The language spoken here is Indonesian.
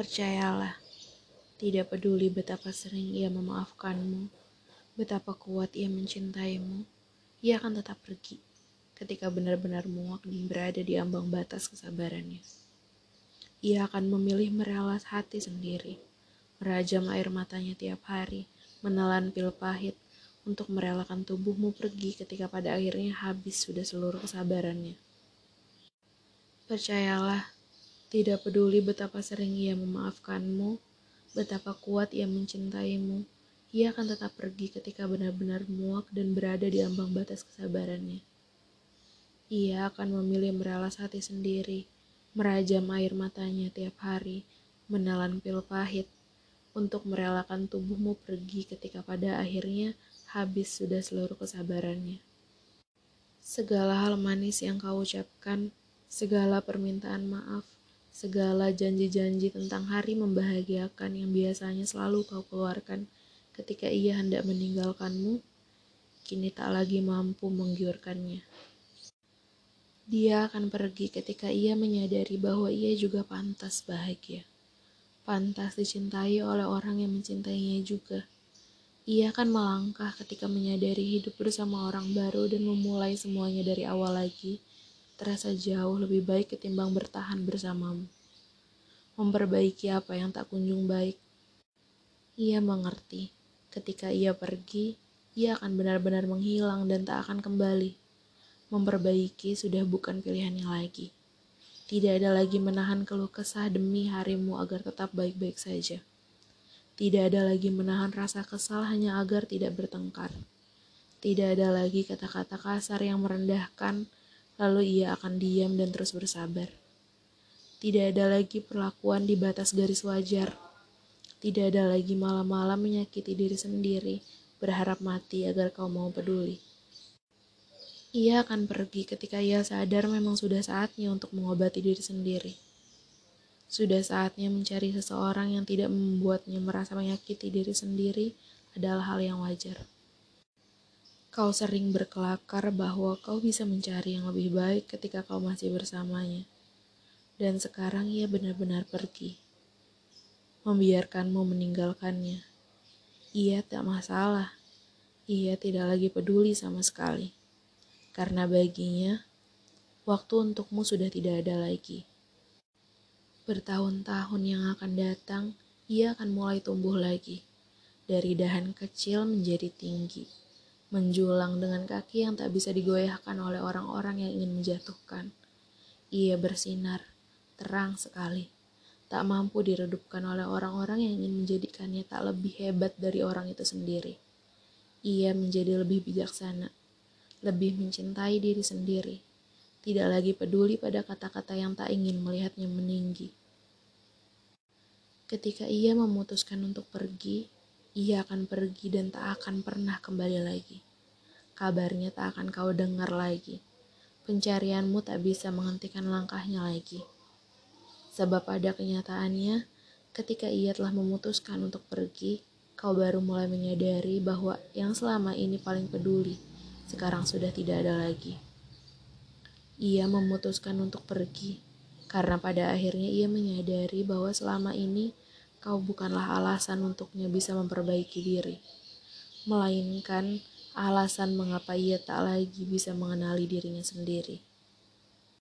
Percayalah, tidak peduli betapa sering ia memaafkanmu, betapa kuat ia mencintaimu, ia akan tetap pergi ketika benar-benar muak dan berada di ambang batas kesabarannya. Ia akan memilih merelas hati sendiri, merajam air matanya tiap hari, menelan pil pahit, untuk merelakan tubuhmu pergi ketika pada akhirnya habis sudah seluruh kesabarannya. Percayalah, tidak peduli betapa sering ia memaafkanmu, betapa kuat ia mencintaimu, ia akan tetap pergi ketika benar-benar muak dan berada di ambang batas kesabarannya. Ia akan memilih meralas hati sendiri, merajam air matanya tiap hari, menelan pil pahit, untuk merelakan tubuhmu pergi ketika pada akhirnya habis sudah seluruh kesabarannya. Segala hal manis yang kau ucapkan, segala permintaan maaf, segala janji-janji tentang hari membahagiakan yang biasanya selalu kau keluarkan ketika ia hendak meninggalkanmu, kini tak lagi mampu menggiurkannya. Dia akan pergi ketika ia menyadari bahwa ia juga pantas bahagia. Pantas dicintai oleh orang yang mencintainya juga. Ia akan melangkah ketika menyadari hidup bersama orang baru dan memulai semuanya dari awal lagi, terasa jauh lebih baik ketimbang bertahan bersamamu. Memperbaiki apa yang tak kunjung baik. Ia mengerti, ketika ia pergi, ia akan benar-benar menghilang dan tak akan kembali. Memperbaiki sudah bukan pilihannya lagi. Tidak ada lagi menahan keluh kesah demi harimu agar tetap baik-baik saja. Tidak ada lagi menahan rasa kesal hanya agar tidak bertengkar. Tidak ada lagi kata-kata kasar yang merendahkan, lalu ia akan diam dan terus bersabar. Tidak ada lagi perlakuan di batas garis wajar. Tidak ada lagi malam-malam menyakiti diri sendiri, berharap mati agar kau mau peduli. Ia akan pergi ketika ia sadar memang sudah saatnya untuk mengobati diri sendiri. Sudah saatnya mencari seseorang yang tidak membuatnya merasa menyakiti diri sendiri adalah hal yang wajar. Kau sering berkelakar bahwa kau bisa mencari yang lebih baik ketika kau masih bersamanya. Dan sekarang ia benar-benar pergi. Membiarkanmu meninggalkannya. Ia tak masalah. Ia tidak lagi peduli sama sekali. Karena baginya, waktu untukmu sudah tidak ada lagi. Bertahun-tahun yang akan datang, ia akan mulai tumbuh lagi. Dari dahan kecil menjadi tinggi, menjulang dengan kaki yang tak bisa digoyahkan oleh orang-orang yang ingin menjatuhkan. Ia bersinar, terang sekali, tak mampu diredupkan oleh orang-orang yang ingin menjadikannya tak lebih hebat dari orang itu sendiri. Ia menjadi lebih bijaksana, lebih mencintai diri sendiri, tidak lagi peduli pada kata-kata yang tak ingin melihatnya meninggi. Ketika ia memutuskan untuk pergi, ia akan pergi dan tak akan pernah kembali lagi. Kabarnya tak akan kau dengar lagi. Pencarianmu tak bisa menghentikan langkahnya lagi. Sebab pada kenyataannya, ketika ia telah memutuskan untuk pergi, kau baru mulai menyadari bahwa yang selama ini paling peduli, sekarang sudah tidak ada lagi. Ia memutuskan untuk pergi karena pada akhirnya ia menyadari bahwa selama ini kau bukanlah alasan untuknya bisa memperbaiki diri, melainkan alasan mengapa ia tak lagi bisa mengenali dirinya sendiri.